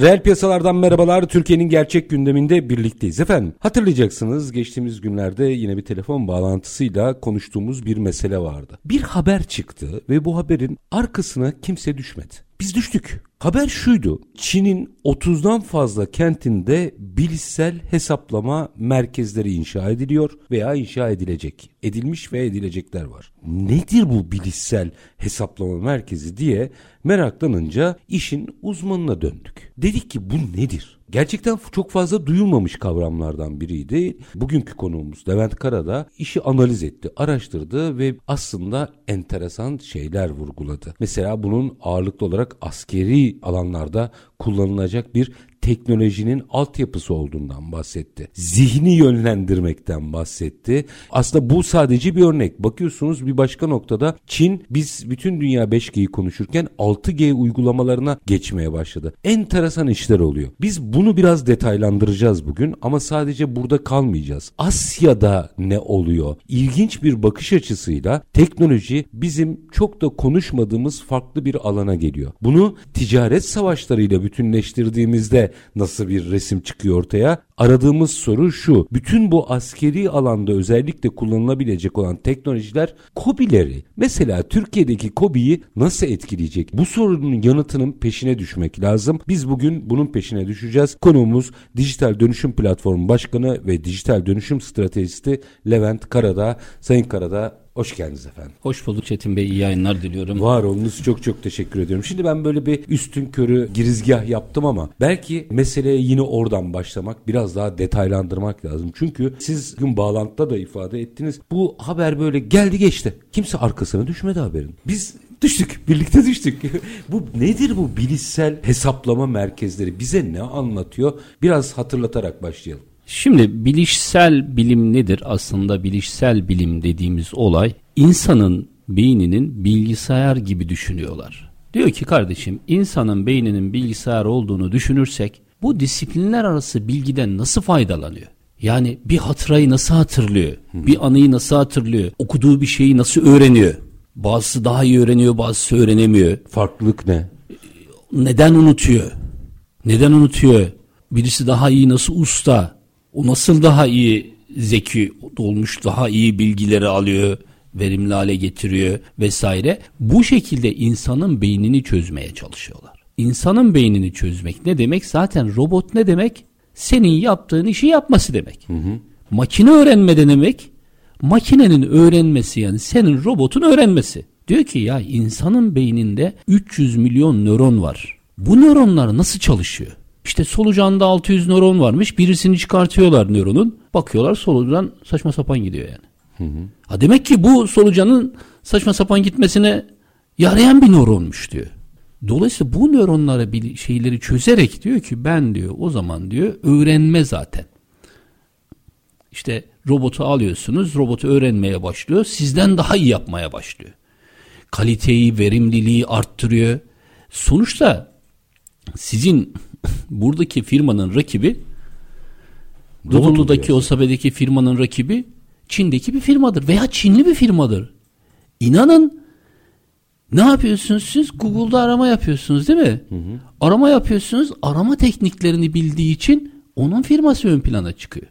Reel piyasalardan merhabalar. Türkiye'nin gerçek gündeminde birlikteyiz efendim. Hatırlayacaksınız geçtiğimiz günlerde yine bir telefon bağlantısıyla konuştuğumuz bir mesele vardı. Bir haber çıktı ve bu haberin arkasına kimse düşmedi. Biz düştük. Haber şuydu. Çin'in 30'dan fazla kentinde bilişsel hesaplama merkezleri inşa ediliyor veya inşa edilecek. Edilmiş ve edilecekler var. Nedir bu bilişsel hesaplama merkezi diye meraklanınca işin uzmanına döndük. Dedik ki bu nedir? Gerçekten çok fazla duyulmamış kavramlardan biriydi. Bugünkü konuğumuz Levent Kara da işi analiz etti, araştırdı ve aslında enteresan şeyler vurguladı. Mesela bunun ağırlıklı olarak askeri alanlarda kullanılacak bir teknolojinin altyapısı olduğundan bahsetti. Zihni yönlendirmekten bahsetti. Aslında bu sadece bir örnek. Bakıyorsunuz bir başka noktada Çin biz bütün dünya 5G'yi konuşurken 6G uygulamalarına geçmeye başladı. Enteresan işler oluyor. Biz bunu biraz detaylandıracağız bugün ama sadece burada kalmayacağız. Asya'da ne oluyor? İlginç bir bakış açısıyla teknoloji bizim çok da konuşmadığımız farklı bir alana geliyor. Bunu ticaret savaşlarıyla bütünleştirdiğimizde nasıl bir resim çıkıyor ortaya? Aradığımız soru şu. Bütün bu askeri alanda özellikle kullanılabilecek olan teknolojiler KOBİ'leri. Mesela Türkiye'deki KOBİ'yi nasıl etkileyecek? Bu sorunun yanıtının peşine düşmek lazım. Biz bugün bunun peşine düşeceğiz. Konuğumuz Dijital Dönüşüm Platformu Başkanı ve Dijital Dönüşüm Stratejisti Levent Karada. Sayın Karada Hoş geldiniz efendim. Hoş bulduk Çetin Bey. İyi yayınlar diliyorum. Var olunuz çok çok teşekkür ediyorum. Şimdi ben böyle bir üstün körü girizgah yaptım ama belki meseleye yine oradan başlamak biraz daha detaylandırmak lazım. Çünkü siz gün bağlantıda da ifade ettiniz. Bu haber böyle geldi geçti. Kimse arkasına düşmedi haberin. Biz düştük. Birlikte düştük. bu nedir bu bilişsel hesaplama merkezleri? Bize ne anlatıyor? Biraz hatırlatarak başlayalım. Şimdi bilişsel bilim nedir? Aslında bilişsel bilim dediğimiz olay insanın beyninin bilgisayar gibi düşünüyorlar. Diyor ki kardeşim insanın beyninin bilgisayar olduğunu düşünürsek bu disiplinler arası bilgiden nasıl faydalanıyor? Yani bir hatırayı nasıl hatırlıyor? Bir anıyı nasıl hatırlıyor? Okuduğu bir şeyi nasıl öğreniyor? Bazısı daha iyi öğreniyor, bazısı öğrenemiyor. Farklılık ne? Neden unutuyor? Neden unutuyor? Birisi daha iyi nasıl usta? O nasıl daha iyi zeki olmuş, daha iyi bilgileri alıyor, verimli hale getiriyor vesaire. Bu şekilde insanın beynini çözmeye çalışıyorlar. İnsanın beynini çözmek ne demek? Zaten robot ne demek? Senin yaptığın işi yapması demek. Hı hı. Makine öğrenme de demek? Makinenin öğrenmesi yani senin robotun öğrenmesi. Diyor ki ya insanın beyninde 300 milyon nöron var. Bu nöronlar nasıl çalışıyor? İşte solucanda 600 nöron varmış. Birisini çıkartıyorlar nöronun. Bakıyorlar solucan saçma sapan gidiyor yani. Hı hı. Ha demek ki bu solucanın saçma sapan gitmesine yarayan bir nöronmuş diyor. Dolayısıyla bu nöronlara bir şeyleri çözerek diyor ki ben diyor o zaman diyor öğrenme zaten. İşte robotu alıyorsunuz, robotu öğrenmeye başlıyor, sizden daha iyi yapmaya başlıyor. Kaliteyi, verimliliği arttırıyor. Sonuçta sizin buradaki firmanın rakibi Dudullu'daki Osabe'deki firmanın rakibi Çin'deki bir firmadır veya Çinli bir firmadır. İnanın ne yapıyorsunuz siz? Google'da arama yapıyorsunuz değil mi? Hı hı. Arama yapıyorsunuz. Arama tekniklerini bildiği için onun firması ön plana çıkıyor.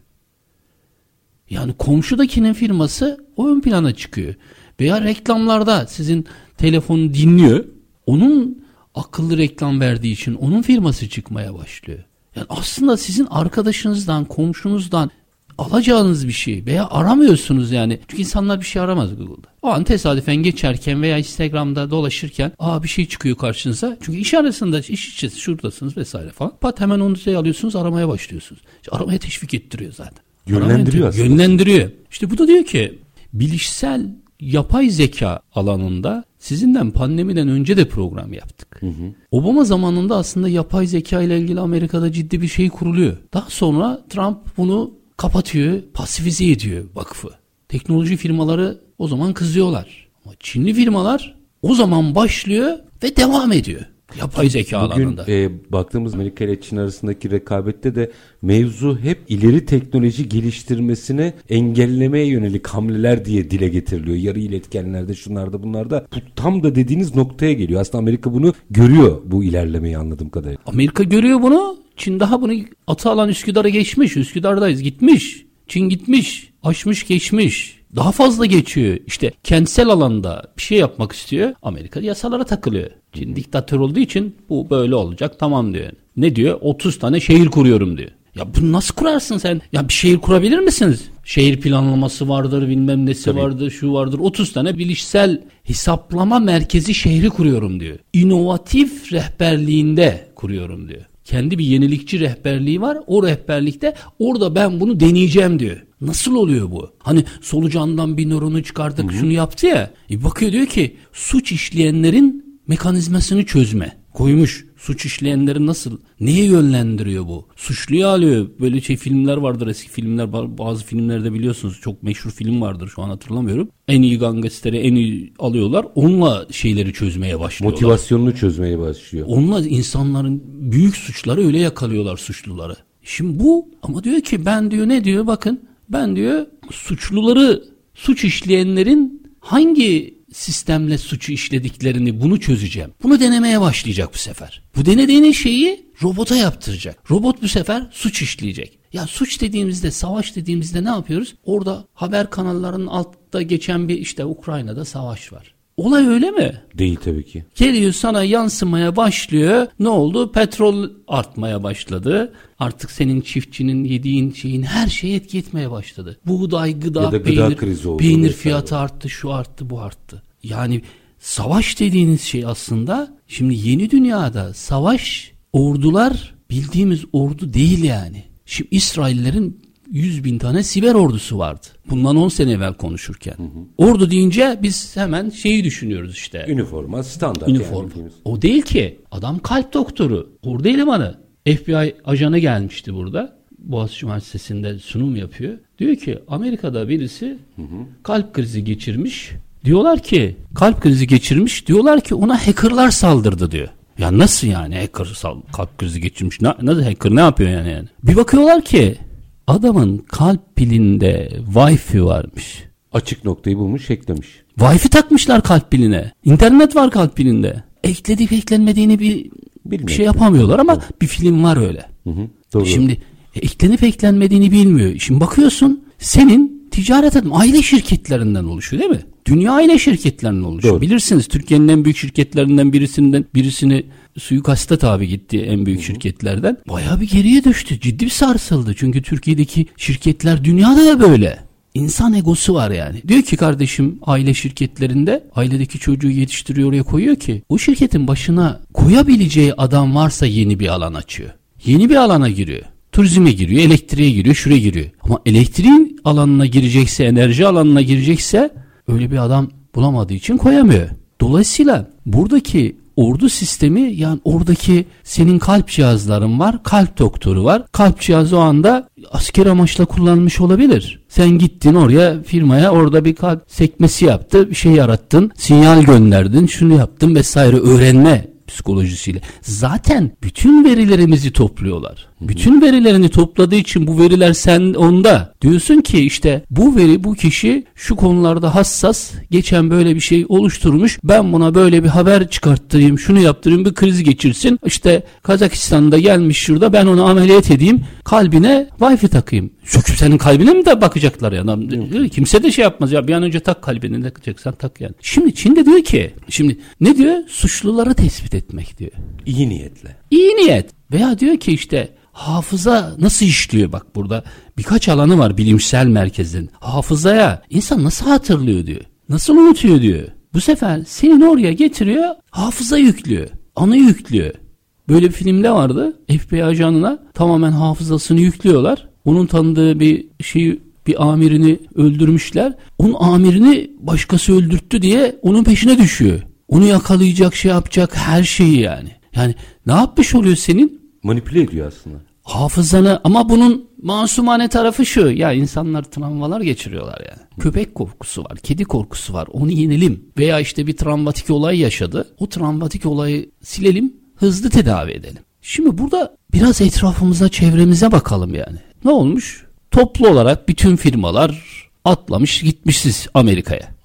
Yani komşudakinin firması o ön plana çıkıyor. Veya reklamlarda sizin telefonu dinliyor. Onun akıllı reklam verdiği için onun firması çıkmaya başlıyor. Yani aslında sizin arkadaşınızdan, komşunuzdan alacağınız bir şey veya aramıyorsunuz yani. Çünkü insanlar bir şey aramaz Google'da. O an tesadüfen geçerken veya Instagram'da dolaşırken aa bir şey çıkıyor karşınıza. Çünkü iş arasında iş içi şuradasınız vesaire falan. Pat hemen onu şey alıyorsunuz aramaya başlıyorsunuz. İşte aramaya teşvik ettiriyor zaten. Yönlendiriyor aslında. Yönlendiriyor. İşte bu da diyor ki bilişsel yapay zeka alanında sizinden pandemiden önce de program yaptık. Hı hı. Obama zamanında aslında yapay zeka ile ilgili Amerika'da ciddi bir şey kuruluyor. Daha sonra Trump bunu kapatıyor, pasifize ediyor vakfı. Teknoloji firmaları o zaman kızıyorlar. Ama Çinli firmalar o zaman başlıyor ve devam ediyor. Yapay zeka Bugün alanında. e, baktığımız Amerika ile Çin arasındaki rekabette de mevzu hep ileri teknoloji geliştirmesini engellemeye yönelik hamleler diye dile getiriliyor. Yarı iletkenlerde şunlarda bunlarda. Bu tam da dediğiniz noktaya geliyor. Aslında Amerika bunu görüyor bu ilerlemeyi anladığım kadarıyla. Amerika görüyor bunu. Çin daha bunu atı alan Üsküdar'a geçmiş. Üsküdar'dayız gitmiş. Çin gitmiş. Aşmış geçmiş. Daha fazla geçiyor. İşte kentsel alanda bir şey yapmak istiyor. Amerika yasalara takılıyor. Çin diktatör olduğu için bu böyle olacak tamam diyor. Ne diyor? 30 tane şehir kuruyorum diyor. Ya bunu nasıl kurarsın sen? Ya bir şehir kurabilir misiniz? Şehir planlaması vardır, bilmem nesi Tabii. vardır, şu vardır. 30 tane bilişsel hesaplama merkezi şehri kuruyorum diyor. İnovatif rehberliğinde kuruyorum diyor. Kendi bir yenilikçi rehberliği var. O rehberlikte orada ben bunu deneyeceğim diyor. Nasıl oluyor bu? Hani solucandan bir nöronu çıkardık şunu yaptı ya. E bakıyor diyor ki suç işleyenlerin mekanizmasını çözme. Koymuş suç işleyenleri nasıl neye yönlendiriyor bu? Suçluyu alıyor. Böyle şey filmler vardır eski filmler ba- bazı filmlerde biliyorsunuz çok meşhur film vardır şu an hatırlamıyorum. En iyi gangsteri en iyi alıyorlar. Onunla şeyleri çözmeye başlıyorlar. Motivasyonunu çözmeye başlıyor. Onunla insanların büyük suçları öyle yakalıyorlar suçluları. Şimdi bu ama diyor ki ben diyor ne diyor bakın ben diyor suçluları suç işleyenlerin hangi sistemle suçu işlediklerini bunu çözeceğim. Bunu denemeye başlayacak bu sefer. Bu denediğiniz şeyi robota yaptıracak. Robot bu sefer suç işleyecek. Ya suç dediğimizde, savaş dediğimizde ne yapıyoruz? Orada haber kanallarının altta geçen bir işte Ukrayna'da savaş var. Olay öyle mi? Değil tabii ki. Geliyor sana yansımaya başlıyor. Ne oldu? Petrol artmaya başladı. Artık senin çiftçinin yediğin şeyin her şeye etki etmeye başladı. Buğday, gıda, Ya da gıda peynir, krizi oldu peynir fiyatı arttı, şu arttı, bu arttı. Yani savaş dediğiniz şey aslında şimdi yeni dünyada savaş ordular bildiğimiz ordu değil yani. Şimdi İsraillerin 100 bin tane siber ordusu vardı. Bundan 10 sene evvel konuşurken. Ordu deyince biz hemen şeyi düşünüyoruz işte. Üniforma standart Üniform. yani. O değil ki. Adam kalp doktoru. Orada elemanı. FBI ajanı gelmişti burada. Boğaziçi Üniversitesi'nde sunum yapıyor. Diyor ki Amerika'da birisi kalp krizi geçirmiş. Diyorlar ki kalp krizi geçirmiş. Diyorlar ki ona hackerlar saldırdı diyor. Ya nasıl yani hacker sal- kalp krizi geçirmiş? Na- nasıl hacker ne yapıyor yani, yani? Bir bakıyorlar ki adamın kalp pilinde Wi-Fi varmış. Açık noktayı bulmuş, eklemiş. Wi-Fi takmışlar kalp piline. İnternet var kalp pilinde. Ekledik eklenmediğini bir, bir Bilmiyorum. şey yapamıyorlar ama bir film var öyle. Hı hı. Doğru. Şimdi e, eklenip eklenmediğini bilmiyor. Şimdi bakıyorsun senin ticaret adın aile şirketlerinden oluşuyor değil mi? Dünya aile şirketlerinden oluşuyor. Doğru. Bilirsiniz Türkiye'nin en büyük şirketlerinden birisinden birisini suikasta tabi gitti en büyük şirketlerden. Bayağı bir geriye düştü. Ciddi bir sarsıldı. Çünkü Türkiye'deki şirketler dünyada da böyle. İnsan egosu var yani. Diyor ki kardeşim aile şirketlerinde ailedeki çocuğu yetiştiriyor oraya koyuyor ki o şirketin başına koyabileceği adam varsa yeni bir alan açıyor. Yeni bir alana giriyor. Turizme giriyor, elektriğe giriyor, şuraya giriyor. Ama elektriğin alanına girecekse, enerji alanına girecekse öyle bir adam bulamadığı için koyamıyor. Dolayısıyla buradaki ordu sistemi yani oradaki senin kalp cihazların var, kalp doktoru var. Kalp cihazı o anda asker amaçla kullanılmış olabilir. Sen gittin oraya firmaya orada bir kalp sekmesi yaptı, bir şey yarattın, sinyal gönderdin, şunu yaptın vesaire öğrenme psikolojisiyle. Zaten bütün verilerimizi topluyorlar. Bütün verilerini topladığı için bu veriler sen onda. Diyorsun ki işte bu veri bu kişi şu konularda hassas. Geçen böyle bir şey oluşturmuş. Ben buna böyle bir haber çıkarttırayım. Şunu yaptırayım bir kriz geçirsin. İşte Kazakistan'da gelmiş şurada ben onu ameliyat edeyim. Kalbine wifi takayım. Söküp senin kalbine mi de bakacaklar ya? Adam Kimse de şey yapmaz ya bir an önce tak kalbine ne takacaksan tak yani. Şimdi Çin'de diyor ki şimdi ne diyor? Suçluları tespit etmek diyor. İyi niyetle. İyi niyet. Veya diyor ki işte hafıza nasıl işliyor bak burada birkaç alanı var bilimsel merkezin. Hafızaya insan nasıl hatırlıyor diyor. Nasıl unutuyor diyor. Bu sefer senin oraya getiriyor hafıza yüklüyor. Anı yüklüyor. Böyle bir filmde vardı. FBI ajanına tamamen hafızasını yüklüyorlar. Onun tanıdığı bir şey bir amirini öldürmüşler. Onun amirini başkası öldürttü diye onun peşine düşüyor. Onu yakalayacak şey yapacak her şeyi yani. Yani ne yapmış oluyor senin? Manipüle ediyor aslında. Hafızanı ama bunun masumane tarafı şu. Ya insanlar travmalar geçiriyorlar yani. Köpek korkusu var, kedi korkusu var. Onu yenelim. Veya işte bir travmatik olay yaşadı. O travmatik olayı silelim, hızlı tedavi edelim. Şimdi burada biraz etrafımıza, çevremize bakalım yani. Ne olmuş? Toplu olarak bütün firmalar atlamış gitmişiz Amerika'ya.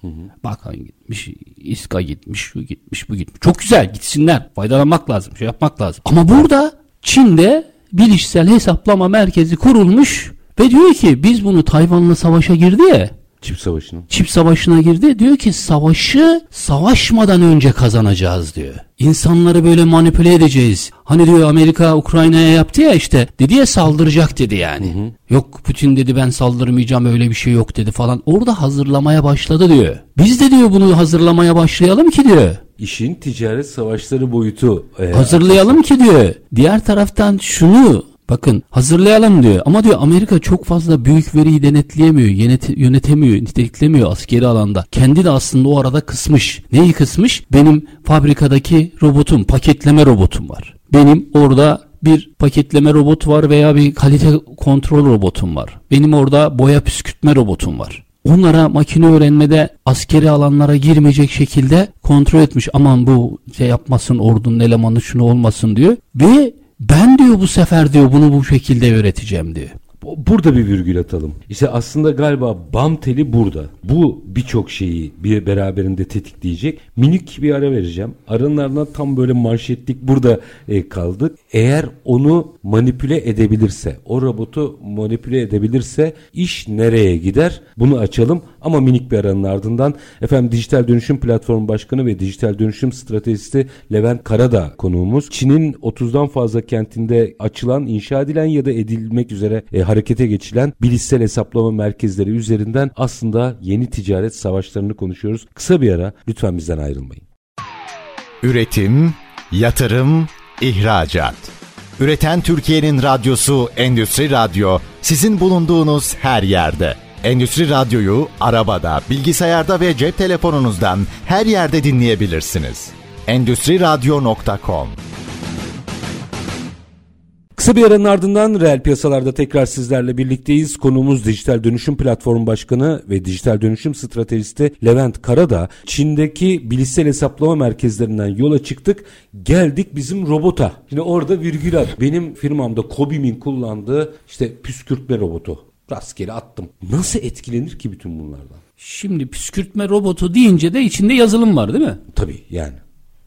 Bakan gitmiş, İSKA gitmiş, şu gitmiş, bu gitmiş. Çok güzel gitsinler. Faydalanmak lazım, şey yapmak lazım. Ama burada Çin'de bilişsel hesaplama merkezi kurulmuş ve diyor ki biz bunu Tayvan'la savaşa girdi ya. Çip savaşına. Çip savaşına girdi. Diyor ki savaşı savaşmadan önce kazanacağız diyor. İnsanları böyle manipüle edeceğiz. Hani diyor Amerika Ukrayna'ya yaptı ya işte. Dedi ya saldıracak dedi yani. Hı hı. Yok Putin dedi ben saldırmayacağım öyle bir şey yok dedi falan. Orada hazırlamaya başladı diyor. Biz de diyor bunu hazırlamaya başlayalım ki diyor. İşin ticaret savaşları boyutu. E, hazırlayalım ki diyor. Diğer taraftan şunu Bakın hazırlayalım diyor ama diyor Amerika çok fazla büyük veriyi denetleyemiyor, yönet yönetemiyor, niteliklemiyor askeri alanda. Kendi de aslında o arada kısmış. Neyi kısmış? Benim fabrikadaki robotum, paketleme robotum var. Benim orada bir paketleme robot var veya bir kalite kontrol robotum var. Benim orada boya püskürtme robotum var. Onlara makine öğrenmede askeri alanlara girmeyecek şekilde kontrol etmiş. Aman bu şey yapmasın ordunun elemanı şunu olmasın diyor. Ve ben diyor bu sefer diyor bunu bu şekilde öğreteceğim diyor. Burada bir virgül atalım. İşte aslında galiba bam teli burada. Bu birçok şeyi bir beraberinde tetikleyecek. Minik bir ara vereceğim. Aranın ardından tam böyle manşetlik burada e, kaldık. Eğer onu manipüle edebilirse, o robotu manipüle edebilirse iş nereye gider? Bunu açalım ama minik bir aranın ardından efendim Dijital Dönüşüm Platformu Başkanı ve Dijital Dönüşüm Stratejisti Levent Karada konuğumuz. Çin'in 30'dan fazla kentinde açılan, inşa edilen ya da edilmek üzere e, harekete geçilen bilişsel hesaplama merkezleri üzerinden aslında yeni ticaret savaşlarını konuşuyoruz. Kısa bir ara lütfen bizden ayrılmayın. Üretim, yatırım, ihracat. Üreten Türkiye'nin radyosu Endüstri Radyo sizin bulunduğunuz her yerde. Endüstri Radyo'yu arabada, bilgisayarda ve cep telefonunuzdan her yerde dinleyebilirsiniz. Endüstri Radyo.com Kısa bir aranın ardından reel piyasalarda tekrar sizlerle birlikteyiz. Konuğumuz Dijital Dönüşüm Platformu Başkanı ve Dijital Dönüşüm Stratejisti Levent Karada. Çin'deki bilişsel hesaplama merkezlerinden yola çıktık. Geldik bizim robota. Şimdi orada virgül at. Benim firmamda Kobim'in kullandığı işte püskürtme robotu. Rastgele attım. Nasıl etkilenir ki bütün bunlardan? Şimdi püskürtme robotu deyince de içinde yazılım var değil mi? Tabii yani.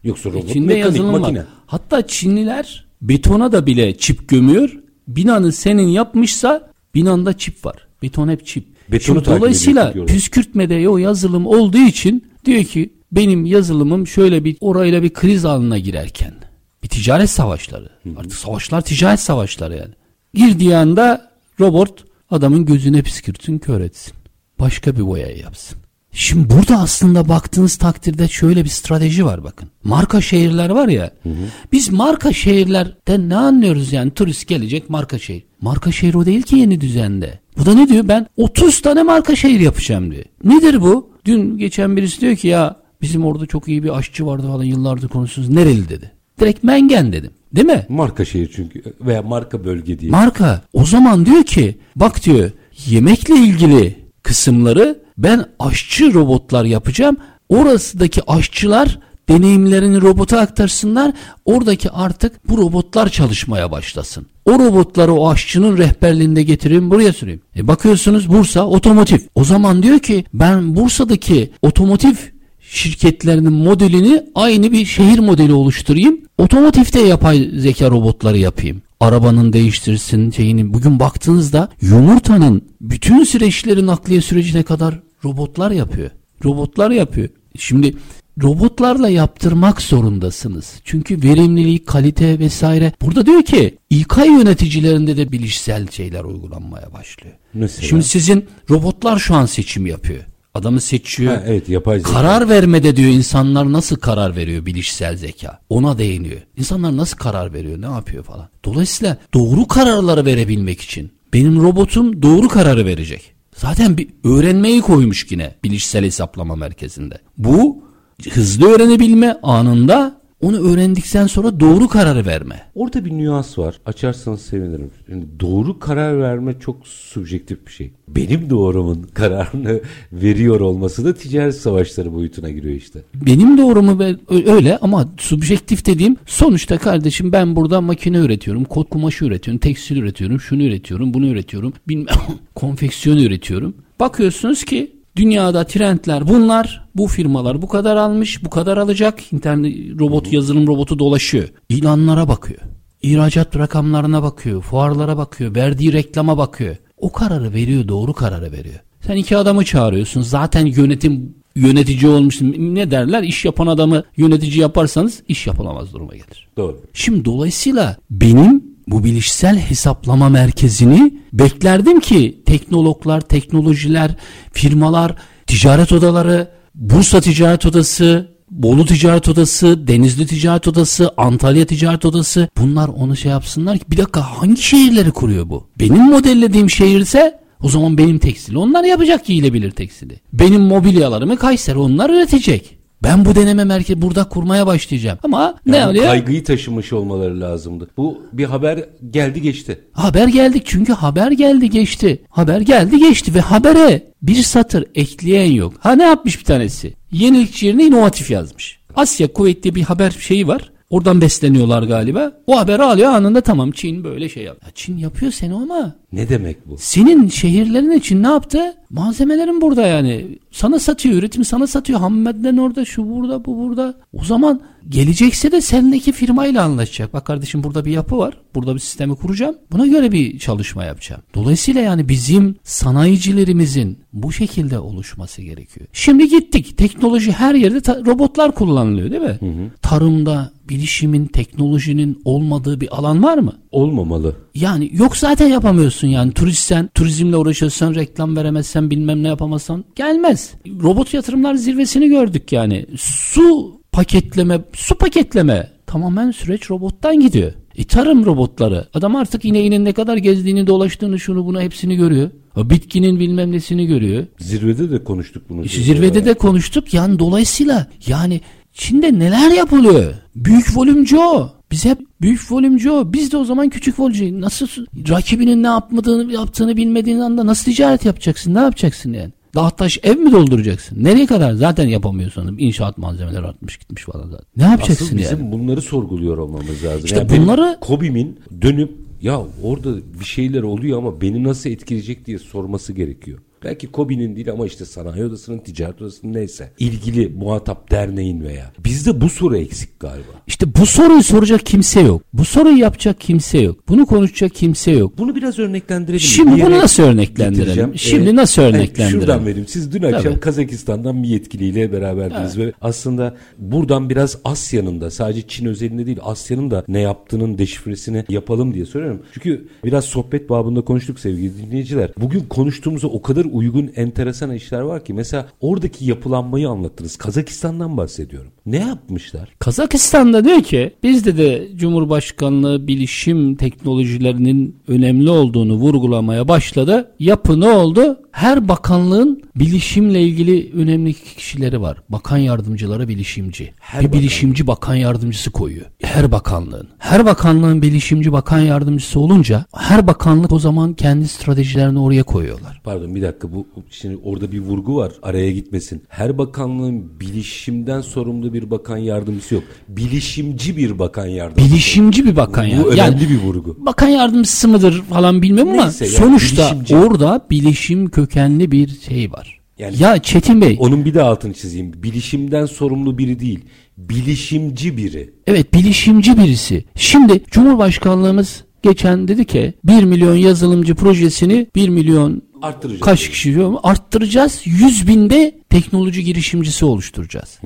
Yoksa robot içinde mekanik, yazılım makine. var. Hatta Çinliler Betona da bile çip gömüyor. Binanı senin yapmışsa binanda çip var. Beton hep çip. Betonu Şimdi dolayısıyla püskürtmede o yazılım olduğu için diyor ki benim yazılımım şöyle bir orayla bir kriz anına girerken bir ticaret savaşları. Hı hı. Artık savaşlar ticaret savaşları yani. Girdiği anda robot adamın gözüne püskürtsün kör etsin. Başka bir boya yapsın. Şimdi burada aslında baktığınız takdirde şöyle bir strateji var bakın. Marka şehirler var ya. Hı hı. Biz marka şehirlerden ne anlıyoruz yani turist gelecek marka şehir. Marka şehir o değil ki yeni düzende. Bu da ne diyor ben 30 tane marka şehir yapacağım diyor. Nedir bu? Dün geçen birisi diyor ki ya bizim orada çok iyi bir aşçı vardı falan yıllardır konuşuyoruz. Nereli dedi. Direkt Mengen dedim. Değil mi? Marka şehir çünkü veya marka bölge diye. Marka. O zaman diyor ki bak diyor yemekle ilgili kısımları ben aşçı robotlar yapacağım. Orasıdaki aşçılar deneyimlerini robota aktarsınlar. Oradaki artık bu robotlar çalışmaya başlasın. O robotları o aşçının rehberliğinde getireyim buraya süreyim. E bakıyorsunuz Bursa otomotiv. O zaman diyor ki ben Bursa'daki otomotiv şirketlerinin modelini aynı bir şehir modeli oluşturayım. Otomotivde yapay zeka robotları yapayım arabanın değiştirsin şeyini. Bugün baktığınızda yumurtanın bütün süreçleri nakliye sürecine kadar robotlar yapıyor. Robotlar yapıyor. Şimdi robotlarla yaptırmak zorundasınız. Çünkü verimlilik, kalite vesaire. Burada diyor ki İK yöneticilerinde de bilişsel şeyler uygulanmaya başlıyor. Mesela? Şimdi sizin robotlar şu an seçim yapıyor. Adamı seçiyor. Ha, evet yapay zeka. Karar vermede diyor insanlar nasıl karar veriyor bilişsel zeka. Ona değiniyor. İnsanlar nasıl karar veriyor ne yapıyor falan. Dolayısıyla doğru kararları verebilmek için benim robotum doğru kararı verecek. Zaten bir öğrenmeyi koymuş yine bilişsel hesaplama merkezinde. Bu hızlı öğrenebilme anında onu öğrendikten sonra doğru kararı verme. Orada bir nüans var. Açarsanız sevinirim. Yani doğru karar verme çok subjektif bir şey. Benim doğrumun kararını veriyor olması da ticaret savaşları boyutuna giriyor işte. Benim doğrumu öyle ama subjektif dediğim sonuçta kardeşim ben burada makine üretiyorum, kot kumaşı üretiyorum, tekstil üretiyorum, şunu üretiyorum, bunu üretiyorum, bilmem konfeksiyon üretiyorum. Bakıyorsunuz ki dünyada trendler bunlar. Bu firmalar bu kadar almış, bu kadar alacak. İnternet robot, yazılım robotu dolaşıyor. İlanlara bakıyor. İhracat rakamlarına bakıyor, fuarlara bakıyor, verdiği reklama bakıyor. O kararı veriyor, doğru kararı veriyor. Sen iki adamı çağırıyorsun. Zaten yönetim yönetici olmuş. Ne derler? İş yapan adamı yönetici yaparsanız iş yapılamaz duruma gelir. Doğru. Şimdi dolayısıyla benim bu bilişsel hesaplama merkezini beklerdim ki teknologlar, teknolojiler, firmalar, ticaret odaları, Bursa Ticaret Odası, Bolu Ticaret Odası, Denizli Ticaret Odası, Antalya Ticaret Odası bunlar onu şey yapsınlar ki bir dakika hangi şehirleri kuruyor bu? Benim modellediğim şehirse o zaman benim tekstili onlar yapacak giyilebilir tekstili. Benim mobilyalarımı Kayseri onlar üretecek. Ben bu deneme merkezi burada kurmaya başlayacağım. Ama ne Yani oluyor? kaygıyı taşımış olmaları lazımdı. Bu bir haber geldi geçti. Haber geldik çünkü haber geldi geçti. Haber geldi geçti ve habere bir satır ekleyen yok. Ha ne yapmış bir tanesi? Yenilikçi yerine inovatif yazmış. Asya kuvvetli bir haber şeyi var. Oradan besleniyorlar galiba. O haberi alıyor anında tamam Çin böyle şey yap. Ya Çin yapıyor seni ama Ne demek bu? senin şehirlerin için ne yaptı? Malzemelerin burada yani. Sana satıyor, üretim sana satıyor. Ham madden orada, şu burada, bu burada. O zaman gelecekse de sendeki firmayla anlaşacak. Bak kardeşim burada bir yapı var. Burada bir sistemi kuracağım. Buna göre bir çalışma yapacağım. Dolayısıyla yani bizim sanayicilerimizin bu şekilde oluşması gerekiyor. Şimdi gittik. Teknoloji her yerde robotlar kullanılıyor değil mi? Tarımda bilişimin, teknolojinin olmadığı bir alan var mı? Olmamalı. Yani yok zaten yapamıyorsun yani turistsen turizmle uğraşıyorsan reklam veremezsen bilmem ne yapamazsan gelmez. Robot yatırımlar zirvesini gördük yani. Su paketleme su paketleme tamamen süreç robottan gidiyor. E tarım robotları adam artık ineğinin ne kadar gezdiğini dolaştığını şunu bunu hepsini görüyor. O bitkinin bilmem nesini görüyor. Zirvede de konuştuk bunu. İşte zirvede de konuştuk yani dolayısıyla yani Çin'de neler yapılıyor? Büyük volümcü o. Biz hep büyük volümcü o. Biz de o zaman küçük volümcü. Nasıl rakibinin ne yapmadığını yaptığını bilmediğin anda nasıl ticaret yapacaksın? Ne yapacaksın yani? Dağ taş ev mi dolduracaksın? Nereye kadar? Zaten yapamıyorsun. İnşaat malzemeleri artmış gitmiş falan zaten. Ne yapacaksın Asıl bizim yani? bunları sorguluyor olmamız lazım. İşte Yani bunları- Kobi'min dönüp ya orada bir şeyler oluyor ama beni nasıl etkileyecek diye sorması gerekiyor. Belki Kobi'nin değil ama işte sanayi odasının, ticaret odasının neyse. ilgili muhatap derneğin veya. Bizde bu soru eksik galiba. İşte bu soruyu soracak kimse yok. Bu soruyu yapacak kimse yok. Bunu konuşacak kimse yok. Bunu biraz örneklendirelim. Şimdi bunu nasıl örneklendirelim? Şimdi Ee, nasıl evet, örneklendirelim? şuradan vereyim. Siz dün akşam Tabii. Kazakistan'dan bir yetkiliyle beraberdiniz ve aslında buradan biraz Asya'nın da sadece Çin özelinde değil Asya'nın da ne yaptığının deşifresini yapalım diye soruyorum. Çünkü biraz sohbet babında konuştuk sevgili dinleyiciler. Bugün konuştuğumuza o kadar uygun enteresan işler var ki mesela oradaki yapılanmayı anlattınız. Kazakistan'dan bahsediyorum. Ne yapmışlar? Kazakistan'da diyor ki bizde de Cumhurbaşkanlığı bilişim teknolojilerinin önemli olduğunu vurgulamaya başladı. Yapı ne oldu? Her bakanlığın bilişimle ilgili önemli kişileri var. Bakan yardımcıları bilişimci. Her bir bilişimci bakan yardımcısı koyuyor. Her bakanlığın. Her bakanlığın bilişimci bakan yardımcısı olunca her bakanlık o zaman kendi stratejilerini oraya koyuyorlar. Pardon bir dakika bu şimdi orada bir vurgu var araya gitmesin. Her bakanlığın bilişimden sorumlu bir bakan yardımcısı yok. Bilişimci bir bakan yardımcısı. Bilişimci bir bakan Bu ya. önemli Yani bir vurgu. bakan yardımcısı mıdır falan bilmem ama Neyse yani sonuçta bilişimci. orada bilişim kökenli bir şey var. Yani- ya Çetin Bey Onun bir de altını çizeyim. Bilişimden sorumlu biri değil. Bilişimci biri. evet bilişimci birisi. Şimdi Cumhurbaşkanlığımız geçen dedi ki 1 milyon yazılımcı projesini 1 milyon Arttıracağız. kaç kişi diyor mu? arttıracağız 100 binde teknoloji girişimcisi oluşturacağız.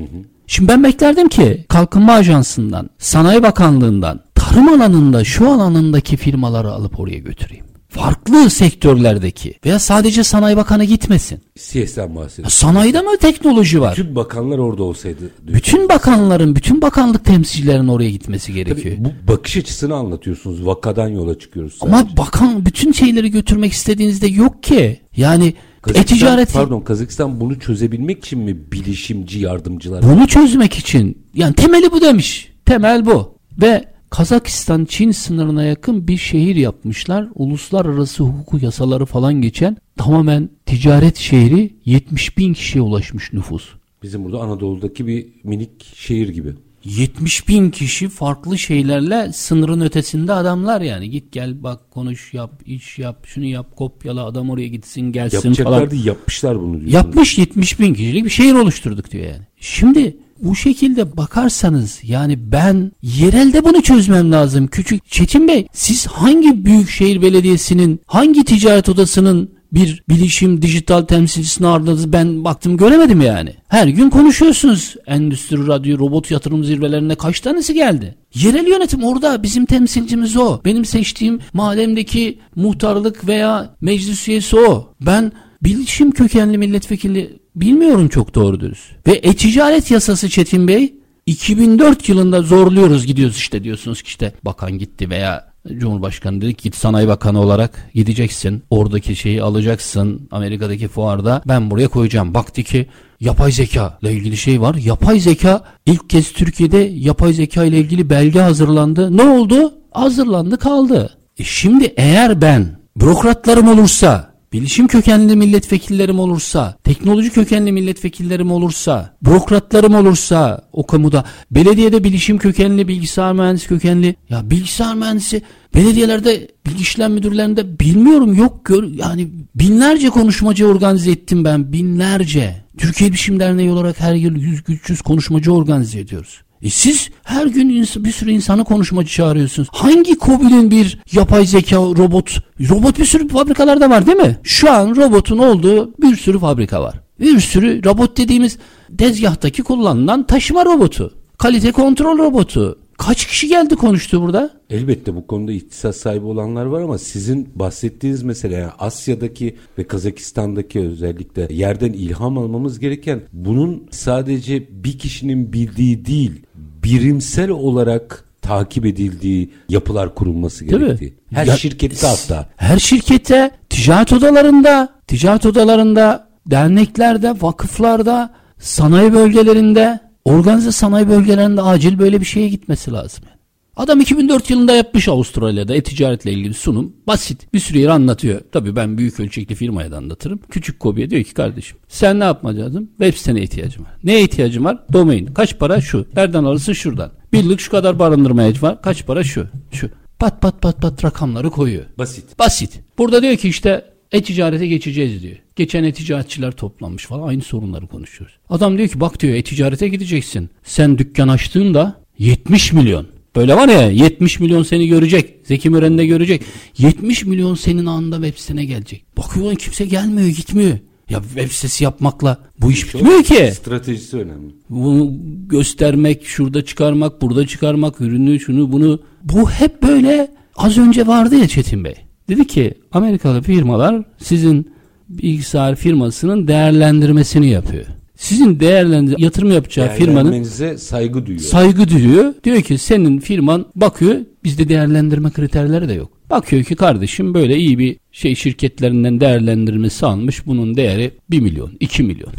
Şimdi ben beklerdim ki Kalkınma Ajansı'ndan, Sanayi Bakanlığı'ndan, tarım alanında şu alanındaki firmaları alıp oraya götüreyim. Farklı sektörlerdeki veya sadece Sanayi Bakanı gitmesin. CS'den bahsediyorum. sanayide mi teknoloji var? Bütün bakanlar orada olsaydı. diyor. Bütün bakanların, bütün bakanlık temsilcilerinin oraya gitmesi gerekiyor. Tabii bu bakış açısını anlatıyorsunuz. Vakadan yola çıkıyoruz. Ama sadece. bakan bütün şeyleri götürmek istediğinizde yok ki. Yani Kazakistan- e-ticaret Pardon Kazakistan bunu çözebilmek için mi bilişimci yardımcılar? bunu çözmek için yani temeli bu demiş. Temel bu. Ve Kazakistan Çin sınırına yakın bir şehir yapmışlar. Uluslararası hukuk yasaları falan geçen tamamen ticaret şehri 70 bin kişiye ulaşmış nüfus. Bizim burada Anadolu'daki bir minik şehir gibi. 70 bin kişi farklı şeylerle sınırın ötesinde adamlar yani. Git gel bak konuş yap iş yap şunu yap kopyala adam oraya gitsin gelsin falan. Yapacaklar değil yapmışlar bunu diyorsunuz. Yapmış 70 bin kişilik bir şehir oluşturduk diyor yani. Şimdi bu şekilde bakarsanız yani ben yerelde bunu çözmem lazım. Küçük Çetin Bey siz hangi büyükşehir belediyesinin hangi ticaret odasının bir bilişim dijital temsilcisini ağırladınız ben baktım göremedim yani. Her gün konuşuyorsunuz. Endüstri radyo robot yatırım zirvelerine kaç tanesi geldi? Yerel yönetim orada bizim temsilcimiz o. Benim seçtiğim mahallemdeki muhtarlık veya meclis üyesi o. Ben bilişim kökenli milletvekili bilmiyorum çok doğru dürüst. Ve e-ticaret yasası Çetin Bey 2004 yılında zorluyoruz gidiyoruz işte diyorsunuz ki işte bakan gitti veya Cumhurbaşkanı dedi ki git sanayi bakanı olarak gideceksin. Oradaki şeyi alacaksın Amerika'daki fuarda ben buraya koyacağım. Baktı ki yapay zeka ile ilgili şey var. Yapay zeka ilk kez Türkiye'de yapay zeka ile ilgili belge hazırlandı. Ne oldu? Hazırlandı kaldı. E şimdi eğer ben bürokratlarım olursa Bilişim kökenli milletvekillerim olursa, teknoloji kökenli milletvekillerim olursa, bürokratlarım olursa o kamuda, belediyede bilişim kökenli, bilgisayar mühendisi kökenli, ya bilgisayar mühendisi belediyelerde, bilgi işlem müdürlerinde bilmiyorum yok gör, yani binlerce konuşmacı organize ettim ben, binlerce. Türkiye Bilişim Derneği olarak her yıl 100-300 konuşmacı organize ediyoruz. E siz her gün bir sürü insanı konuşmacı çağırıyorsunuz. Hangi COBİ'nin bir yapay zeka robot, robot bir sürü fabrikalarda var değil mi? Şu an robotun olduğu bir sürü fabrika var. Bir sürü robot dediğimiz tezgahtaki kullanılan taşıma robotu. Kalite kontrol robotu. Kaç kişi geldi konuştu burada? Elbette bu konuda ihtisas sahibi olanlar var ama sizin bahsettiğiniz mesela yani Asya'daki ve Kazakistan'daki özellikle yerden ilham almamız gereken bunun sadece bir kişinin bildiği değil birimsel olarak takip edildiği yapılar kurulması gerektiği. Her Ya- şirkette hatta. Her şirkette, ticaret odalarında, ticaret odalarında, derneklerde, vakıflarda, sanayi bölgelerinde, organize sanayi bölgelerinde acil böyle bir şeye gitmesi lazım. yani. Adam 2004 yılında yapmış Avustralya'da e-ticaretle ilgili sunum. Basit. Bir sürü yeri anlatıyor. Tabii ben büyük ölçekli firmaya da anlatırım. Küçük kobiye diyor ki kardeşim sen ne yapma lazım? Web sitene ihtiyacım var. Neye ihtiyacım var? Domain. Kaç para? Şu. Nereden alırsın? Şuradan. Birlik şu kadar barındırmaya var. Kaç para? Şu. Şu. Pat pat pat pat rakamları koyuyor. Basit. Basit. Burada diyor ki işte e-ticarete geçeceğiz diyor. Geçen e-ticaretçiler toplanmış falan aynı sorunları konuşuyoruz. Adam diyor ki bak diyor e-ticarete gideceksin. Sen dükkan açtığında 70 milyon. Böyle var ya 70 milyon seni görecek. Zeki Müren de görecek. 70 milyon senin anında web sitene gelecek. Bakıyor kimse gelmiyor gitmiyor. Ya web sitesi yapmakla bu iş bitmiyor ki. Stratejisi önemli. Bunu göstermek, şurada çıkarmak, burada çıkarmak, ürünü, şunu bunu. Bu hep böyle az önce vardı ya Çetin Bey. Dedi ki Amerikalı firmalar sizin bilgisayar firmasının değerlendirmesini yapıyor. Sizin değerlendir yatırım yapacağı firmanın saygı duyuyor. saygı duyuyor. Diyor ki senin firman bakıyor bizde değerlendirme kriterleri de yok. Bakıyor ki kardeşim böyle iyi bir şey şirketlerinden değerlendirmesi almış. Bunun değeri 1 milyon, 2 milyon.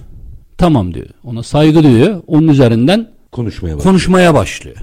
Tamam diyor. Ona saygı duyuyor. Onun üzerinden Konuşmaya bak. konuşmaya başlıyor.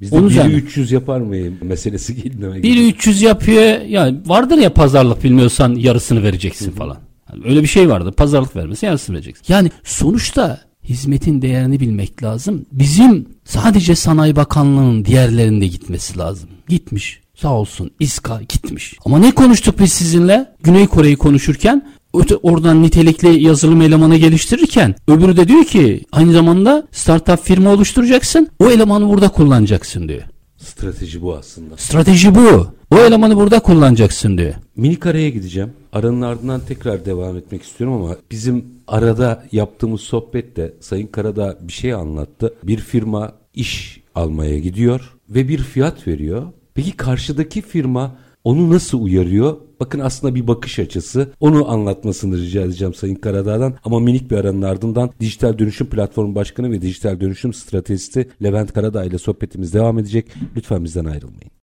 Bizde Onun biri üzerine. 300 yapar mı meselesi Biri geliyor. 300 yapıyor. Yani vardır ya pazarlık bilmiyorsan yarısını vereceksin falan. Yani öyle bir şey vardı. Pazarlık vermesi yarısını vereceksin. Yani sonuçta hizmetin değerini bilmek lazım. Bizim sadece Sanayi Bakanlığı'nın diğerlerinde gitmesi lazım. Gitmiş. Sağ olsun İSKA gitmiş. Ama ne konuştuk biz sizinle? Güney Kore'yi konuşurken öte oradan nitelikli yazılım elemanı geliştirirken öbürü de diyor ki aynı zamanda startup firma oluşturacaksın. O elemanı burada kullanacaksın diyor. Strateji bu aslında. Strateji bu. O elemanı burada kullanacaksın diyor. Minik araya gideceğim. Aranın ardından tekrar devam etmek istiyorum ama bizim arada yaptığımız sohbette Sayın Karadağ bir şey anlattı. Bir firma iş almaya gidiyor ve bir fiyat veriyor. Peki karşıdaki firma onu nasıl uyarıyor? Bakın aslında bir bakış açısı. Onu anlatmasını rica edeceğim Sayın Karadağ'dan. Ama minik bir aranın ardından Dijital Dönüşüm Platformu Başkanı ve Dijital Dönüşüm Stratejisti Levent Karadağ ile sohbetimiz devam edecek. Lütfen bizden ayrılmayın.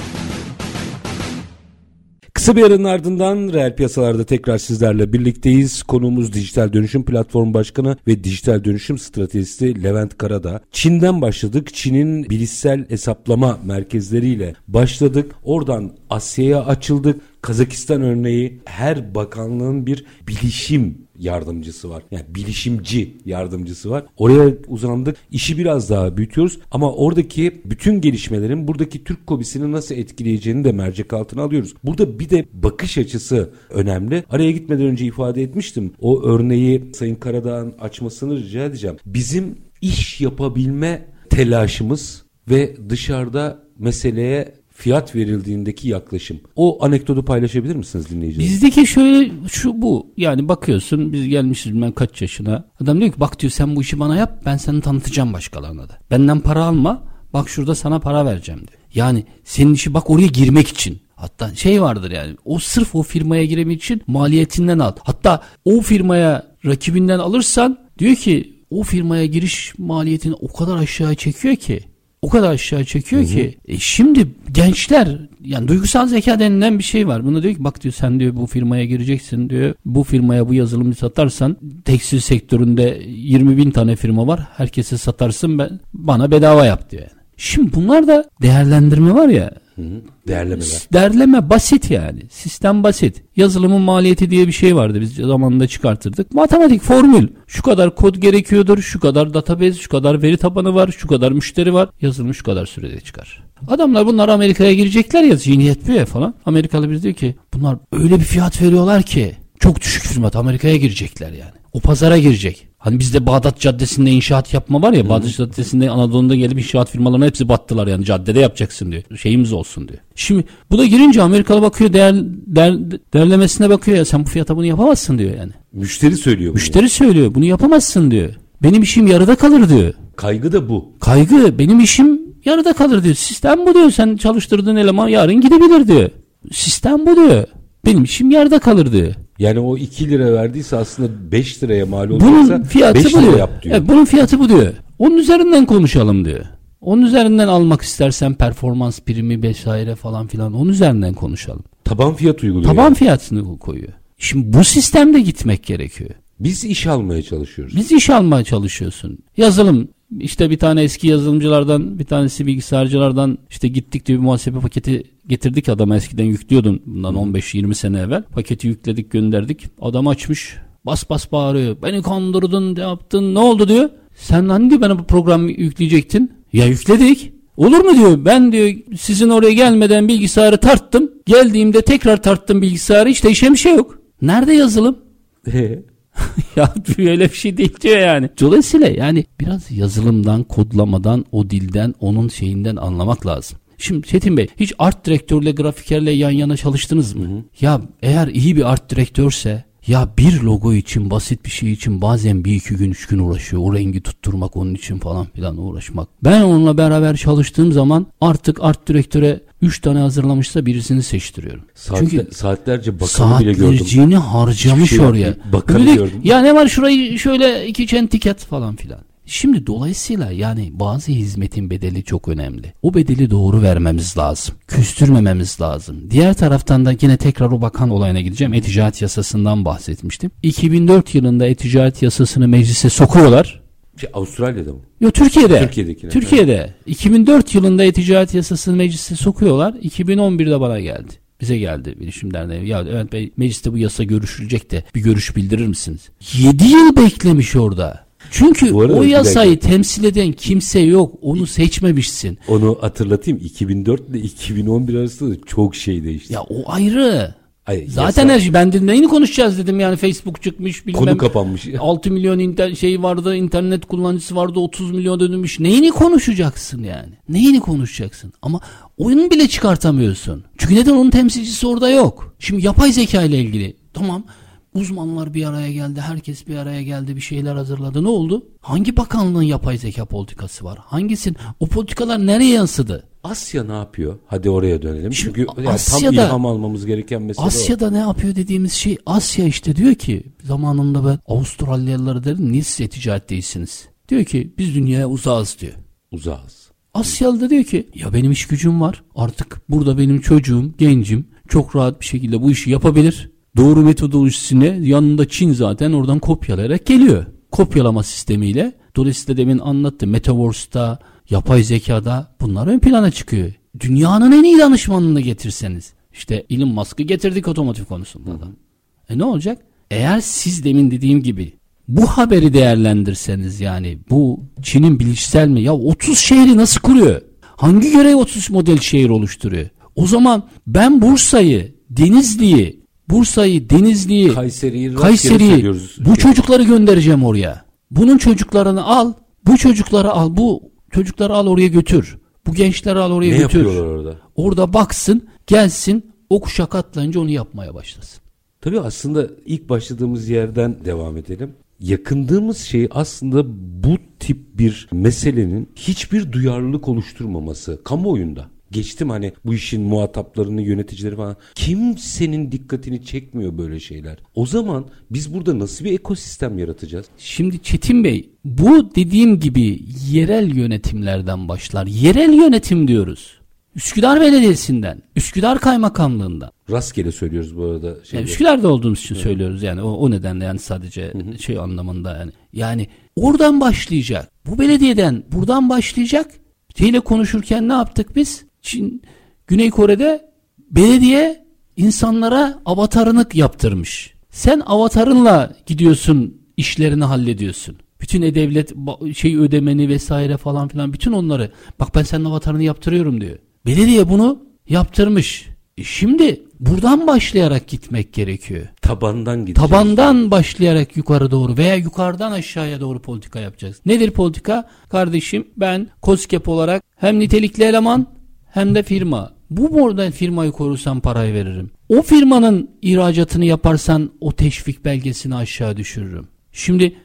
Kısa bir aranın ardından reel piyasalarda tekrar sizlerle birlikteyiz. Konuğumuz Dijital Dönüşüm Platformu Başkanı ve Dijital Dönüşüm Stratejisti Levent Karada. Çin'den başladık. Çin'in bilişsel hesaplama merkezleriyle başladık. Oradan Asya'ya açıldık. Kazakistan örneği her bakanlığın bir bilişim yardımcısı var. Yani bilişimci yardımcısı var. Oraya uzandık. İşi biraz daha büyütüyoruz ama oradaki bütün gelişmelerin buradaki Türk kobisini nasıl etkileyeceğini de mercek altına alıyoruz. Burada bir de bakış açısı önemli. Araya gitmeden önce ifade etmiştim. O örneği Sayın Karadağ'ın açmasını rica edeceğim. Bizim iş yapabilme telaşımız ve dışarıda meseleye fiyat verildiğindeki yaklaşım. O anekdotu paylaşabilir misiniz dinleyiciler? Bizdeki şöyle şu bu. Yani bakıyorsun biz gelmişiz bilmem kaç yaşına. Adam diyor ki bak diyor sen bu işi bana yap ben seni tanıtacağım başkalarına da. Benden para alma bak şurada sana para vereceğim diyor. Yani senin işi bak oraya girmek için. Hatta şey vardır yani o sırf o firmaya giremek için maliyetinden al. Hatta o firmaya rakibinden alırsan diyor ki o firmaya giriş maliyetini o kadar aşağı çekiyor ki o kadar aşağı çekiyor ki e şimdi gençler yani duygusal zeka denilen bir şey var. Buna diyor ki bak diyor sen diyor bu firmaya gireceksin diyor. Bu firmaya bu yazılımı satarsan tekstil sektöründe 20 bin tane firma var. Herkese satarsın ben bana bedava yap diyor yani. Şimdi bunlar da değerlendirme var ya Değerlemeler. Derleme basit yani. Sistem basit. Yazılımın maliyeti diye bir şey vardı biz zamanında çıkartırdık. Matematik formül. Şu kadar kod gerekiyordur, şu kadar database, şu kadar veri tabanı var, şu kadar müşteri var. Yazılım şu kadar sürede çıkar. Adamlar bunlar Amerika'ya girecekler ya zihniyet ya falan. Amerikalı bir diyor ki bunlar öyle bir fiyat veriyorlar ki çok düşük fiyat Amerika'ya girecekler yani. O pazara girecek. Hani bizde Bağdat Caddesi'nde inşaat yapma var ya. Hı. Bağdat Caddesi'nde Anadolu'da gelip inşaat firmalarına hepsi battılar yani. Caddede yapacaksın diyor. Şeyimiz olsun diyor. Şimdi bu da girince Amerikalı bakıyor değer, değer, değerlemesine bakıyor ya. Sen bu fiyata bunu yapamazsın diyor yani. Müşteri söylüyor bunu. Müşteri söylüyor. Bunu yapamazsın diyor. Benim işim yarıda kalır diyor. Kaygı da bu. Kaygı benim işim yarıda kalır diyor. Sistem bu diyor. Sen çalıştırdığın eleman yarın gidebilir diyor. Sistem bu diyor. Benim işim yarıda kalır diyor. Yani o 2 lira verdiyse aslında 5 liraya mal olacaksa bunun fiyatı 5 bu diyor. yap diyor. Evet, bunun fiyatı bu diyor. Onun üzerinden konuşalım diyor. Onun üzerinden almak istersen performans primi vesaire falan filan onun üzerinden konuşalım. Taban fiyat uyguluyor. Taban yani. fiyatını koyuyor. Şimdi bu sistemde gitmek gerekiyor. Biz iş almaya çalışıyoruz. Biz iş almaya çalışıyorsun. Yazılım işte bir tane eski yazılımcılardan bir tanesi bilgisayarcılardan işte gittik diye bir muhasebe paketi getirdik adama eskiden yüklüyordum bundan 15-20 sene evvel. Paketi yükledik gönderdik. Adam açmış bas bas bağırıyor. Beni kandırdın yaptın ne oldu diyor. Sen hani diyor bana bu programı yükleyecektin. Ya yükledik. Olur mu diyor. Ben diyor sizin oraya gelmeden bilgisayarı tarttım. Geldiğimde tekrar tarttım bilgisayarı. Hiç değişen bir şey yok. Nerede yazılım? ya öyle bir şey değil diyor yani. Dolayısıyla yani biraz yazılımdan, kodlamadan, o dilden, onun şeyinden anlamak lazım. Şimdi Çetin Bey hiç art direktörle grafikerle yan yana çalıştınız mı? Hı hı. Ya eğer iyi bir art direktörse ya bir logo için basit bir şey için bazen bir iki gün üç gün uğraşıyor. O rengi tutturmak onun için falan filan uğraşmak. Ben onunla beraber çalıştığım zaman artık art direktöre üç tane hazırlamışsa birisini seçtiriyorum. Saatler, Çünkü saatlerce bakanı bile gördüm. Saatlerciğini harcamış şey oraya. Bakanı gördüm. Ya ne var şurayı şöyle iki çentiket falan filan. Şimdi dolayısıyla yani bazı hizmetin bedeli çok önemli. O bedeli doğru vermemiz lazım. Küstürmememiz lazım. Diğer taraftan da yine tekrar o bakan olayına gideceğim. E-ticaret yasasından bahsetmiştim. 2004 yılında e-ticaret yasasını meclise sokuyorlar. Şey, Avustralya'da mı? Yok Türkiye'de. Türkiye'deki. Türkiye'de. Evet. 2004 yılında e-ticaret yasasını meclise sokuyorlar. 2011'de bana geldi. Bize geldi bilişim derneği. Ya evet Bey mecliste bu yasa görüşülecek de bir görüş bildirir misiniz? 7 yıl beklemiş orada. Çünkü o yasayı temsil eden kimse yok. Onu seçmemişsin. Onu hatırlatayım. 2004 ile 2011 arasında çok şey değişti. Ya o ayrı. Ay, Zaten yasa- her şey. Ben dedim neyini konuşacağız dedim yani Facebook çıkmış bilmem. Konu kapanmış. 6 milyon inter- şey vardı internet kullanıcısı vardı 30 milyon dönülmüş. Neyini konuşacaksın yani? Neyini konuşacaksın? Ama oyunu bile çıkartamıyorsun. Çünkü neden onun temsilcisi orada yok. Şimdi yapay zeka ile ilgili tamam uzmanlar bir araya geldi. Herkes bir araya geldi. Bir şeyler hazırladı. Ne oldu? Hangi bakanlığın yapay zeka politikası var? Hangisin? O politikalar nereye yansıdı? Asya ne yapıyor? Hadi oraya dönelim. Şimdi Çünkü yani tam Asya'da- ilham almamız gereken mesele o. Asya'da ne yapıyor dediğimiz şey Asya işte diyor ki zamanında ben Avustralyalılara dedim niye siz ticaret değilsiniz? Diyor ki biz dünyaya uzağız diyor. Uzağız. Asyalı da diyor ki ya benim iş gücüm var artık burada benim çocuğum gencim çok rahat bir şekilde bu işi yapabilir. Doğru metodolojisine yanında Çin zaten oradan kopyalayarak geliyor. Kopyalama sistemiyle dolayısıyla demin anlattı Metaverse'da yapay zekada bunlar ön plana çıkıyor. Dünyanın en iyi danışmanını getirseniz işte Elon Musk'ı getirdik otomotiv konusunda da. E ne olacak? Eğer siz demin dediğim gibi bu haberi değerlendirseniz yani bu Çin'in bilişsel mi? Ya 30 şehri nasıl kuruyor? Hangi görev 30 model şehir oluşturuyor? O zaman ben Bursa'yı, Denizli'yi, Bursa'yı, Denizli'yi, Kayseri'yi Kayseri'yi bu çocukları göndereceğim oraya. Bunun çocuklarını al, bu çocukları al, bu çocukları al oraya götür. Bu gençleri al oraya ne götür. yapıyorlar orada? Orada baksın, gelsin, o kuşak atlayınca onu yapmaya başlasın. Tabii aslında ilk başladığımız yerden devam edelim. Yakındığımız şey aslında bu tip bir meselenin hiçbir duyarlılık oluşturmaması kamuoyunda. Geçtim hani bu işin muhataplarını, yöneticileri falan. Kimsenin dikkatini çekmiyor böyle şeyler. O zaman biz burada nasıl bir ekosistem yaratacağız? Şimdi Çetin Bey bu dediğim gibi yerel yönetimlerden başlar. Yerel yönetim diyoruz. Üsküdar Belediyesi'nden, Üsküdar Kaymakamlığından. Rastgele söylüyoruz bu arada. Şey Yani Üsküdar'da olduğumuz için söylüyoruz yani o, o nedenle yani sadece şey anlamında yani. Yani oradan başlayacak. Bu belediyeden buradan başlayacak. Şeyle konuşurken ne yaptık biz? Çin, Güney Kore'de belediye insanlara avatarını yaptırmış. Sen avatarınla gidiyorsun işlerini hallediyorsun. Bütün e-devlet ba- şey ödemeni vesaire falan filan bütün onları bak ben senin avatarını yaptırıyorum diyor. Belediye bunu yaptırmış. E şimdi buradan başlayarak gitmek gerekiyor. tabandan gideceğiz. Tabandan başlayarak yukarı doğru veya yukarıdan aşağıya doğru politika yapacağız. Nedir politika? Kardeşim ben COSGAP olarak hem nitelikli eleman hem de firma. Bu buradan firmayı korursan parayı veririm. O firmanın ihracatını yaparsan o teşvik belgesini aşağı düşürürüm. Şimdi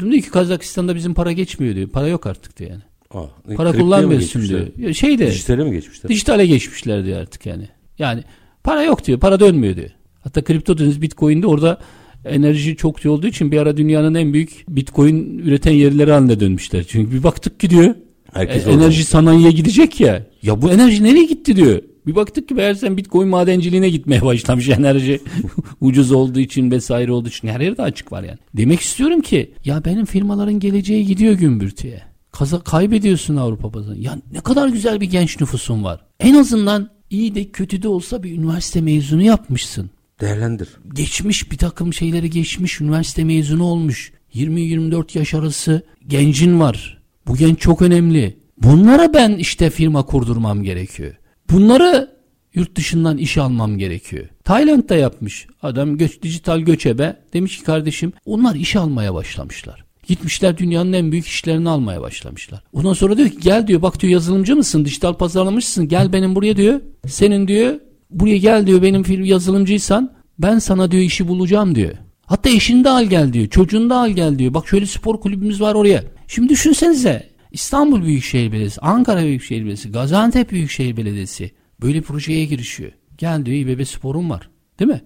diyor ki Kazakistan'da bizim para geçmiyor diyor. Para yok artık diyor yani. Aa, Para kullanmıyorsun diyor. Ya Şeyde Dijitale mi geçmişler? Dijitale geçmişler diyor artık yani. Yani para yok diyor. Para dönmüyor diyor. Hatta kripto deniz bitcoin'de orada enerji çok iyi olduğu için bir ara dünyanın en büyük bitcoin üreten yerleri haline dönmüşler. Çünkü bir baktık ki diyor Herkes e, enerji sanayiye gidecek ya. Ya bu enerji nereye gitti diyor. Bir baktık ki meğersem bitcoin madenciliğine gitmeye başlamış enerji. Ucuz olduğu için vesaire olduğu için her yerde açık var yani. Demek istiyorum ki ya benim firmaların geleceği gidiyor gümbürtüye. Kaza kaybediyorsun Avrupa pazarını. Ya ne kadar güzel bir genç nüfusun var. En azından iyi de kötü de olsa bir üniversite mezunu yapmışsın. Değerlendir. Geçmiş bir takım şeyleri geçmiş üniversite mezunu olmuş. 20-24 yaş arası gencin var. Bu genç çok önemli. Bunlara ben işte firma kurdurmam gerekiyor. Bunları yurt dışından iş almam gerekiyor. Tayland'da yapmış. Adam göç, dijital göçebe. Demiş ki kardeşim onlar iş almaya başlamışlar. Gitmişler dünyanın en büyük işlerini almaya başlamışlar. Ondan sonra diyor ki gel diyor bak diyor yazılımcı mısın? Dijital pazarlamışsın. Gel benim buraya diyor. Senin diyor buraya gel diyor benim yazılımcıysan ben sana diyor işi bulacağım diyor. Hatta eşini de al gel diyor. Çocuğunu da al gel diyor. Bak şöyle spor kulübümüz var oraya. Şimdi düşünsenize İstanbul Büyükşehir Belediyesi, Ankara Büyükşehir Belediyesi, Gaziantep Büyükşehir Belediyesi böyle projeye girişiyor. Gel diyor İBB sporun var. Değil mi?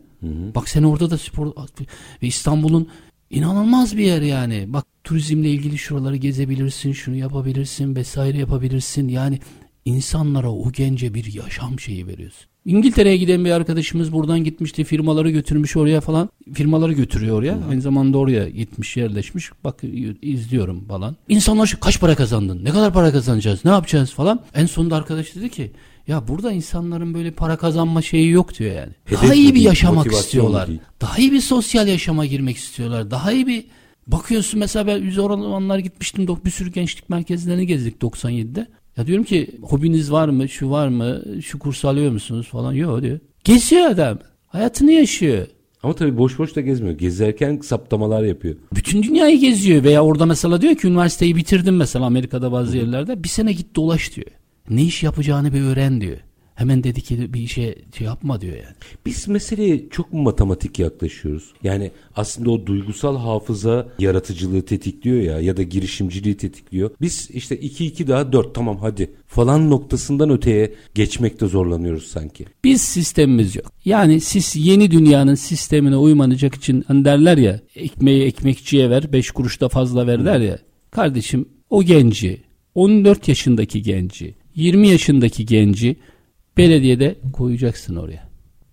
Bak sen orada da spor ve İstanbul'un inanılmaz bir yer yani. Bak turizmle ilgili şuraları gezebilirsin, şunu yapabilirsin vesaire yapabilirsin. Yani insanlara o gence bir yaşam şeyi veriyorsun. İngiltere'ye giden bir arkadaşımız buradan gitmişti. Firmaları götürmüş oraya falan. Firmaları götürüyor oraya. Aynı zamanda oraya gitmiş, yerleşmiş. Bak izliyorum falan. İnsanlar şu kaç para kazandın? Ne kadar para kazanacağız? Ne yapacağız falan. En sonunda arkadaş dedi ki ya burada insanların böyle para kazanma şeyi yok diyor yani. Hedef Daha iyi bir yaşamak istiyorlar. değil. Daha iyi bir sosyal yaşama girmek istiyorlar. Daha iyi bir bakıyorsun mesela ben biz oralar gitmiştim. Bir sürü gençlik merkezlerini gezdik 97'de. Ya diyorum ki hobiniz var mı? Şu var mı? Şu kurs alıyor musunuz falan? Yok diyor. Geziyor adam. Hayatını yaşıyor. Ama tabii boş boş da gezmiyor. Gezerken saptamalar yapıyor. Bütün dünyayı geziyor veya orada mesela diyor ki üniversiteyi bitirdim mesela Amerika'da bazı yerlerde bir sene git dolaş diyor. Ne iş yapacağını bir öğren diyor. Hemen dedi ki bir işe şey yapma diyor yani. Biz meseleye çok mu matematik yaklaşıyoruz? Yani aslında o duygusal hafıza yaratıcılığı tetikliyor ya ya da girişimciliği tetikliyor. Biz işte 2 2 daha 4 tamam hadi falan noktasından öteye geçmekte zorlanıyoruz sanki. Biz sistemimiz yok. Yani siz yeni dünyanın sistemine uymanacak için hani derler ya ekmeği ekmekçiye ver 5 kuruş da fazla ver der ya. Kardeşim o genci 14 yaşındaki genci 20 yaşındaki genci belediyede koyacaksın oraya.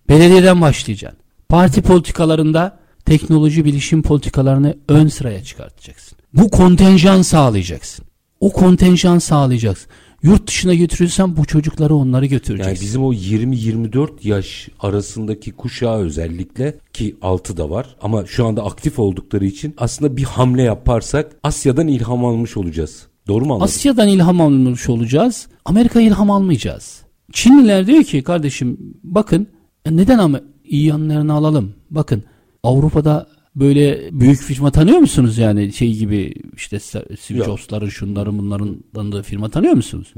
Belediyeden başlayacaksın. Parti politikalarında teknoloji bilişim politikalarını ön sıraya çıkartacaksın. Bu kontenjan sağlayacaksın. O kontenjan sağlayacaksın. Yurt dışına götürürsen bu çocukları onları götüreceksin. Yani bizim o 20-24 yaş arasındaki kuşağı özellikle ki 6 da var ama şu anda aktif oldukları için aslında bir hamle yaparsak Asya'dan ilham almış olacağız. Doğru mu anladım? Asya'dan ilham almış olacağız. Amerika ilham almayacağız. Çinliler diyor ki kardeşim bakın e, neden ama iyi yanlarını alalım. Bakın Avrupa'da böyle büyük firma tanıyor musunuz yani şey gibi işte Steve. Jobs'ların şunların bunların tanıdığı firma tanıyor musunuz?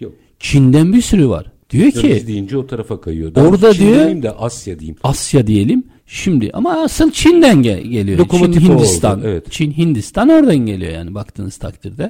Yok. Çin'den bir sürü var. Diyor ki deyince o tarafa kayıyor. Orada Çin diyor- demeyeyim de Asya diyeyim. Asya diyelim. Şimdi ama asıl Çin'den gel- geliyor. Lokomotif Çin o oldu, Hindistan. evet. Çin Hindistan oradan geliyor yani baktığınız takdirde.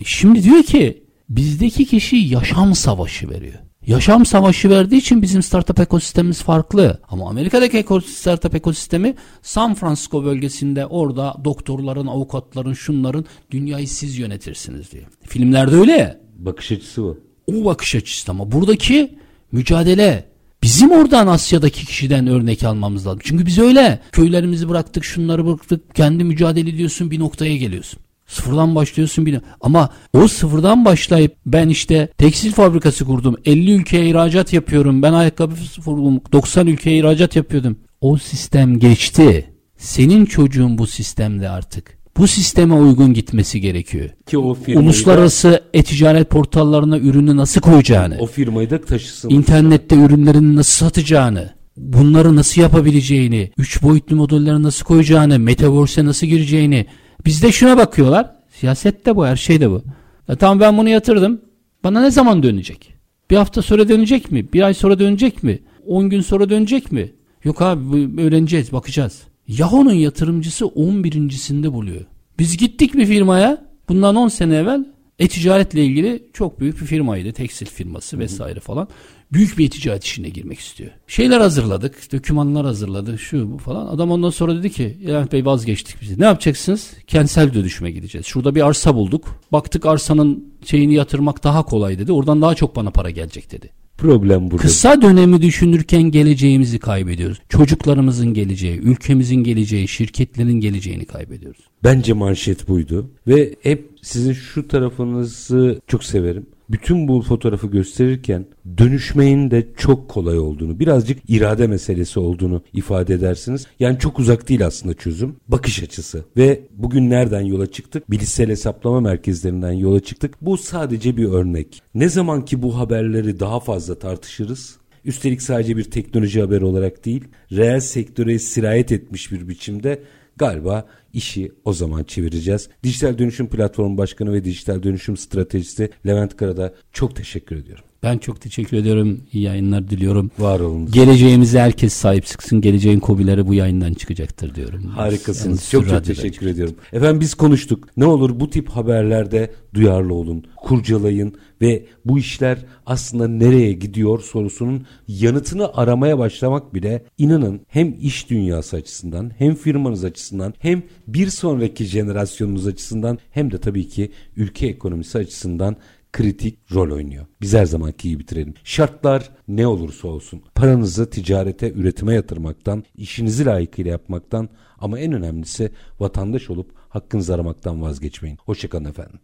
E Şimdi diyor ki bizdeki kişi yaşam savaşı veriyor. Yaşam savaşı verdiği için bizim startup ekosistemimiz farklı. Ama Amerika'daki startup ekosistemi San Francisco bölgesinde orada doktorların, avukatların, şunların dünyayı siz yönetirsiniz diyor. Filmlerde öyle. Bakış açısı bu. O bakış açısı ama buradaki mücadele bizim oradan Asya'daki kişiden örnek almamız lazım. Çünkü biz öyle köylerimizi bıraktık, şunları bıraktık, kendi mücadele ediyorsun bir noktaya geliyorsun. Sıfırdan başlıyorsun bir ama o sıfırdan başlayıp ben işte tekstil fabrikası kurdum 50 ülkeye ihracat yapıyorum ben ayakkabı kurdum 90 ülkeye ihracat yapıyordum. O sistem geçti. Senin çocuğun bu sistemde artık. Bu sisteme uygun gitmesi gerekiyor. Ki o firmayı Uluslararası e-ticaret portallarına ürünü nasıl koyacağını, o firmayı da taşısın. internette ürünlerini nasıl satacağını, bunları nasıl yapabileceğini, üç boyutlu modelleri nasıl koyacağını, metaverse'e nasıl gireceğini. Bizde şuna bakıyorlar. Siyaset de bu, her şey de bu. Ya tamam ben bunu yatırdım. Bana ne zaman dönecek? Bir hafta sonra dönecek mi? Bir ay sonra dönecek mi? 10 gün sonra dönecek mi? Yok abi öğreneceğiz, bakacağız. Yahoo'nun yatırımcısı 11.sinde buluyor. Biz gittik bir firmaya bundan 10 sene evvel e-ticaretle ilgili çok büyük bir firmaydı. Tekstil firması vesaire falan. Büyük bir e-ticaret işine girmek istiyor. Şeyler hazırladık. Dokümanlar hazırladı. Şu bu falan. Adam ondan sonra dedi ki Levent Bey vazgeçtik biz. Ne yapacaksınız? Kentsel dönüşüme gideceğiz. Şurada bir arsa bulduk. Baktık arsanın şeyini yatırmak daha kolay dedi. Oradan daha çok bana para gelecek dedi. Problem burada. Kısa dönemi düşünürken geleceğimizi kaybediyoruz. Çocuklarımızın geleceği, ülkemizin geleceği, şirketlerin geleceğini kaybediyoruz. Bence manşet buydu. Ve hep sizin şu tarafınızı çok severim. Bütün bu fotoğrafı gösterirken dönüşmeyin de çok kolay olduğunu, birazcık irade meselesi olduğunu ifade edersiniz. Yani çok uzak değil aslında çözüm. Bakış açısı. Ve bugün nereden yola çıktık? Bilişsel hesaplama merkezlerinden yola çıktık. Bu sadece bir örnek. Ne zaman ki bu haberleri daha fazla tartışırız, Üstelik sadece bir teknoloji haberi olarak değil, reel sektöre sirayet etmiş bir biçimde galiba işi o zaman çevireceğiz. Dijital Dönüşüm Platformu Başkanı ve Dijital Dönüşüm Stratejisti Levent Karada çok teşekkür ediyorum. Ben çok teşekkür ediyorum. İyi yayınlar diliyorum. Var olun. Geleceğimize herkes sahip çıksın. Geleceğin kobileri bu yayından çıkacaktır diyorum. Harikasınız. Endüstri çok çok teşekkür ediyorum. Efendim biz konuştuk. Ne olur bu tip haberlerde duyarlı olun, kurcalayın ve bu işler aslında nereye gidiyor sorusunun yanıtını aramaya başlamak bile inanın hem iş dünyası açısından hem firmanız açısından hem bir sonraki jenerasyonunuz açısından hem de tabii ki ülke ekonomisi açısından kritik rol oynuyor. Biz her zamanki gibi bitirelim. Şartlar ne olursa olsun paranızı ticarete, üretime yatırmaktan, işinizi layıkıyla yapmaktan ama en önemlisi vatandaş olup hakkınızı aramaktan vazgeçmeyin. Hoşçakalın efendim.